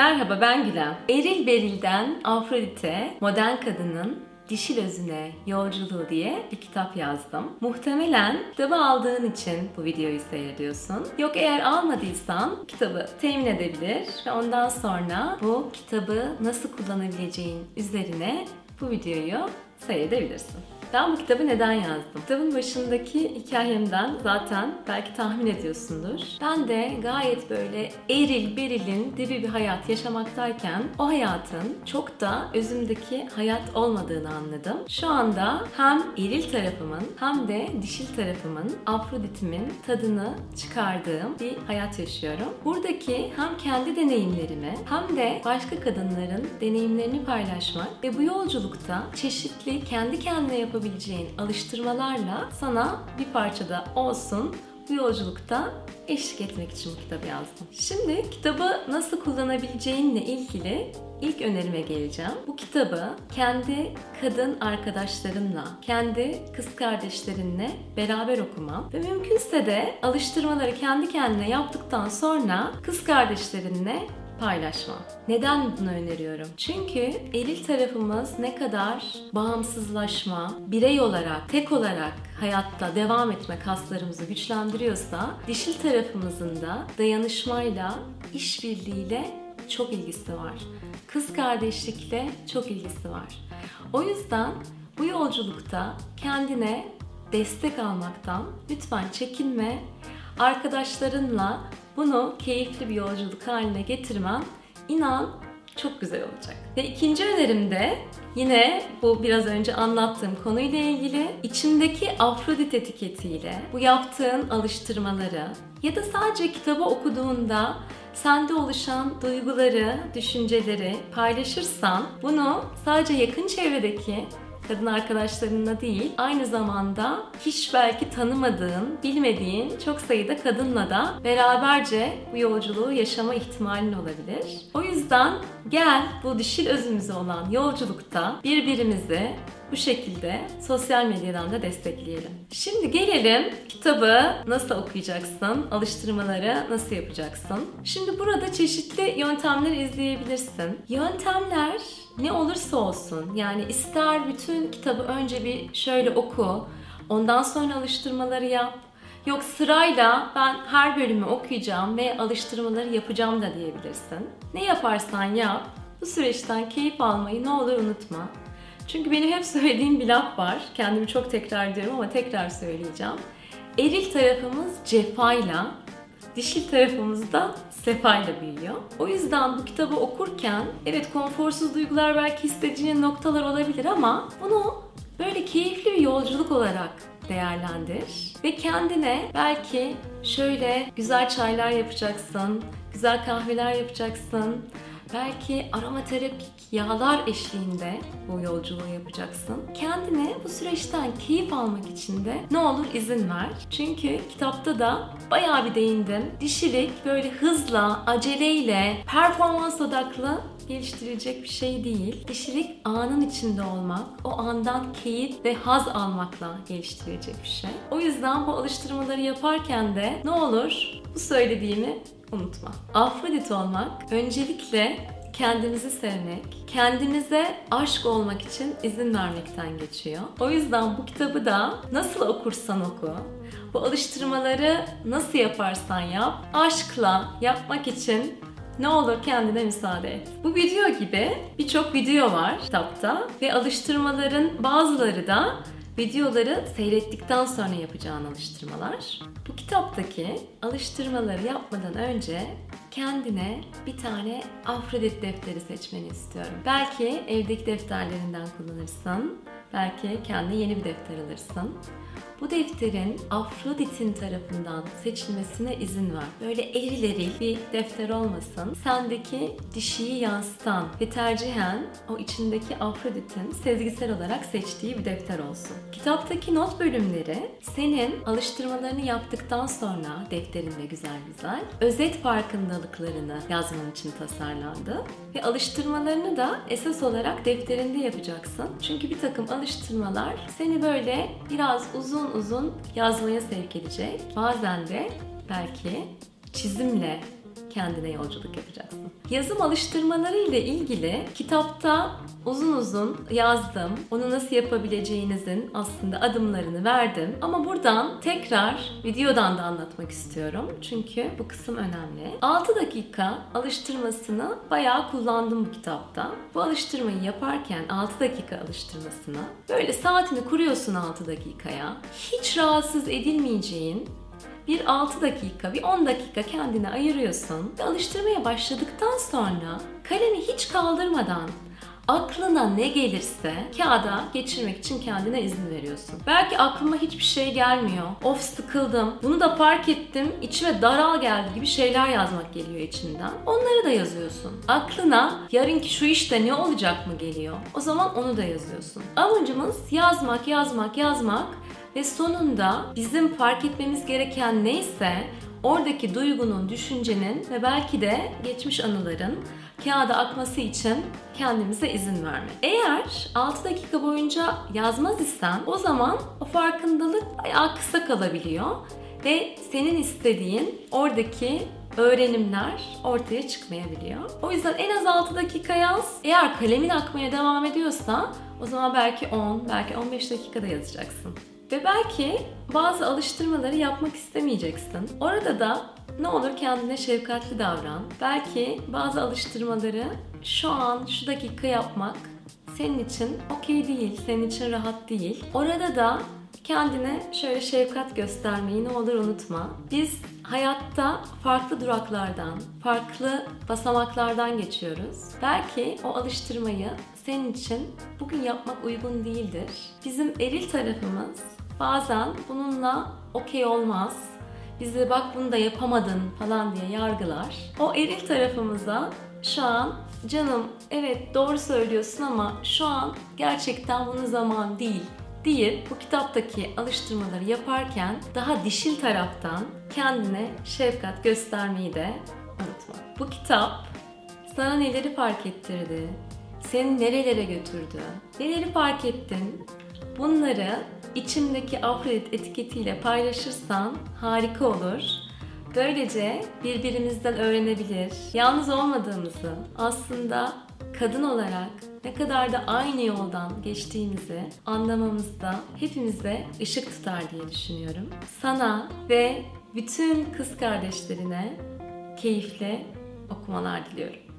Merhaba ben Gülen. Eril Beril'den Afrodite, modern kadının dişil özüne yolculuğu diye bir kitap yazdım. Muhtemelen kitabı aldığın için bu videoyu seyrediyorsun. Yok eğer almadıysan kitabı temin edebilir ve ondan sonra bu kitabı nasıl kullanabileceğin üzerine bu videoyu seyredebilirsin. Ben bu kitabı neden yazdım? Kitabın başındaki hikayemden zaten belki tahmin ediyorsundur. Ben de gayet böyle eril berilin dibi bir hayat yaşamaktayken o hayatın çok da özümdeki hayat olmadığını anladım. Şu anda hem eril tarafımın hem de dişil tarafımın Afrodit'imin tadını çıkardığım bir hayat yaşıyorum. Buradaki hem kendi deneyimlerimi hem de başka kadınların deneyimlerini paylaşmak ve bu yolculukta çeşitli kendi kendine yapabileceğim yapabileceğin alıştırmalarla sana bir parçada olsun bu yolculukta eşlik etmek için bu kitabı yazdım. Şimdi kitabı nasıl kullanabileceğinle ilgili ilk önerime geleceğim. Bu kitabı kendi kadın arkadaşlarınla, kendi kız kardeşlerinle beraber okumam ve mümkünse de alıştırmaları kendi kendine yaptıktan sonra kız kardeşlerinle paylaşma. Neden bunu öneriyorum? Çünkü eril tarafımız ne kadar bağımsızlaşma, birey olarak, tek olarak hayatta devam etme kaslarımızı güçlendiriyorsa, dişil tarafımızın da dayanışmayla, işbirliğiyle çok ilgisi var. Kız kardeşlikle çok ilgisi var. O yüzden bu yolculukta kendine destek almaktan lütfen çekinme. Arkadaşlarınla bunu keyifli bir yolculuk haline getirmen inan çok güzel olacak. Ve ikinci önerim de yine bu biraz önce anlattığım konuyla ilgili içindeki Afrodit etiketiyle bu yaptığın alıştırmaları ya da sadece kitabı okuduğunda sende oluşan duyguları, düşünceleri paylaşırsan bunu sadece yakın çevredeki kadın arkadaşlarınla değil, aynı zamanda hiç belki tanımadığın, bilmediğin çok sayıda kadınla da beraberce bu yolculuğu yaşama ihtimalin olabilir. O yüzden gel bu dişil özümüze olan yolculukta birbirimizi bu şekilde sosyal medyadan da destekleyelim. Şimdi gelelim kitabı nasıl okuyacaksın, alıştırmaları nasıl yapacaksın. Şimdi burada çeşitli yöntemler izleyebilirsin. Yöntemler ne olursa olsun yani ister bütün kitabı önce bir şöyle oku, ondan sonra alıştırmaları yap. Yok sırayla ben her bölümü okuyacağım ve alıştırmaları yapacağım da diyebilirsin. Ne yaparsan yap, bu süreçten keyif almayı ne olur unutma. Çünkü benim hep söylediğim bir laf var. Kendimi çok tekrar ediyorum ama tekrar söyleyeceğim. Eril tarafımız cefayla, dişil tarafımız da sefayla büyüyor. O yüzden bu kitabı okurken evet konforsuz duygular belki hissedeceğin noktalar olabilir ama bunu böyle keyifli bir yolculuk olarak değerlendir ve kendine belki şöyle güzel çaylar yapacaksın, güzel kahveler yapacaksın, Belki aromaterapik yağlar eşliğinde bu yolculuğu yapacaksın. Kendine bu süreçten keyif almak için de ne olur izin ver. Çünkü kitapta da bayağı bir değindim. Dişilik böyle hızla, aceleyle, performans odaklı geliştirilecek bir şey değil. Dişilik anın içinde olmak, o andan keyif ve haz almakla geliştirilecek bir şey. O yüzden bu alıştırmaları yaparken de ne olur bu söylediğimi unutma. Afrodit olmak öncelikle kendinizi sevmek, kendinize aşk olmak için izin vermekten geçiyor. O yüzden bu kitabı da nasıl okursan oku, bu alıştırmaları nasıl yaparsan yap, aşkla yapmak için ne olur kendine müsaade et. Bu video gibi birçok video var kitapta ve alıştırmaların bazıları da videoları seyrettikten sonra yapacağın alıştırmalar. Bu kitaptaki alıştırmaları yapmadan önce kendine bir tane Afrodit defteri seçmeni istiyorum. Belki evdeki defterlerinden kullanırsın. Belki kendi yeni bir defter alırsın. Bu defterin Afrodit'in tarafından seçilmesine izin ver. Böyle eril eril bir defter olmasın. Sendeki dişiyi yansıtan ve tercihen o içindeki Afrodit'in sezgisel olarak seçtiği bir defter olsun. Kitaptaki not bölümleri senin alıştırmalarını yaptıktan sonra defterinde güzel güzel özet farkındalıklarını yazman için tasarlandı. Ve alıştırmalarını da esas olarak defterinde yapacaksın. Çünkü bir takım alıştırmalar seni böyle biraz uzun yazmaya sevk edecek. Bazen de belki çizimle kendine yolculuk yapacaksın. Yazım alıştırmaları ile ilgili kitapta uzun uzun yazdım. Onu nasıl yapabileceğinizin aslında adımlarını verdim. Ama buradan tekrar videodan da anlatmak istiyorum. Çünkü bu kısım önemli. 6 dakika alıştırmasını bayağı kullandım bu kitapta. Bu alıştırmayı yaparken 6 dakika alıştırmasını böyle saatini kuruyorsun 6 dakikaya. Hiç rahatsız edilmeyeceğin bir 6 dakika, bir 10 dakika kendine ayırıyorsun ve alıştırmaya başladıktan sonra kalemi hiç kaldırmadan aklına ne gelirse kağıda geçirmek için kendine izin veriyorsun. Belki aklıma hiçbir şey gelmiyor. Of sıkıldım. Bunu da fark ettim. İçime daral geldi gibi şeyler yazmak geliyor içinden. Onları da yazıyorsun. Aklına yarınki şu işte ne olacak mı geliyor. O zaman onu da yazıyorsun. Amacımız yazmak, yazmak, yazmak ve sonunda bizim fark etmemiz gereken neyse oradaki duygunun, düşüncenin ve belki de geçmiş anıların kağıda akması için kendimize izin vermek. Eğer 6 dakika boyunca yazmaz isen o zaman o farkındalık bayağı kısa kalabiliyor ve senin istediğin oradaki öğrenimler ortaya çıkmayabiliyor. O yüzden en az 6 dakika yaz. Eğer kalemin akmaya devam ediyorsa o zaman belki 10, belki 15 dakikada yazacaksın. Ve belki bazı alıştırmaları yapmak istemeyeceksin. Orada da ne olur kendine şefkatli davran. Belki bazı alıştırmaları şu an, şu dakika yapmak senin için okey değil, senin için rahat değil. Orada da kendine şöyle şefkat göstermeyi ne olur unutma. Biz hayatta farklı duraklardan, farklı basamaklardan geçiyoruz. Belki o alıştırmayı senin için bugün yapmak uygun değildir. Bizim eril tarafımız bazen bununla okey olmaz. Bizi bak bunu da yapamadın falan diye yargılar. O eril tarafımıza şu an canım evet doğru söylüyorsun ama şu an gerçekten bunun zaman değil deyip bu kitaptaki alıştırmaları yaparken daha dişil taraftan kendine şefkat göstermeyi de unutma. Bu kitap sana neleri fark ettirdi, seni nerelere götürdü, neleri fark ettin, bunları içimdeki Afrodit etiketiyle paylaşırsan harika olur. Böylece birbirimizden öğrenebilir, yalnız olmadığımızı, aslında kadın olarak ne kadar da aynı yoldan geçtiğimizi anlamamızda hepimize ışık tutar diye düşünüyorum. Sana ve bütün kız kardeşlerine keyifli okumalar diliyorum.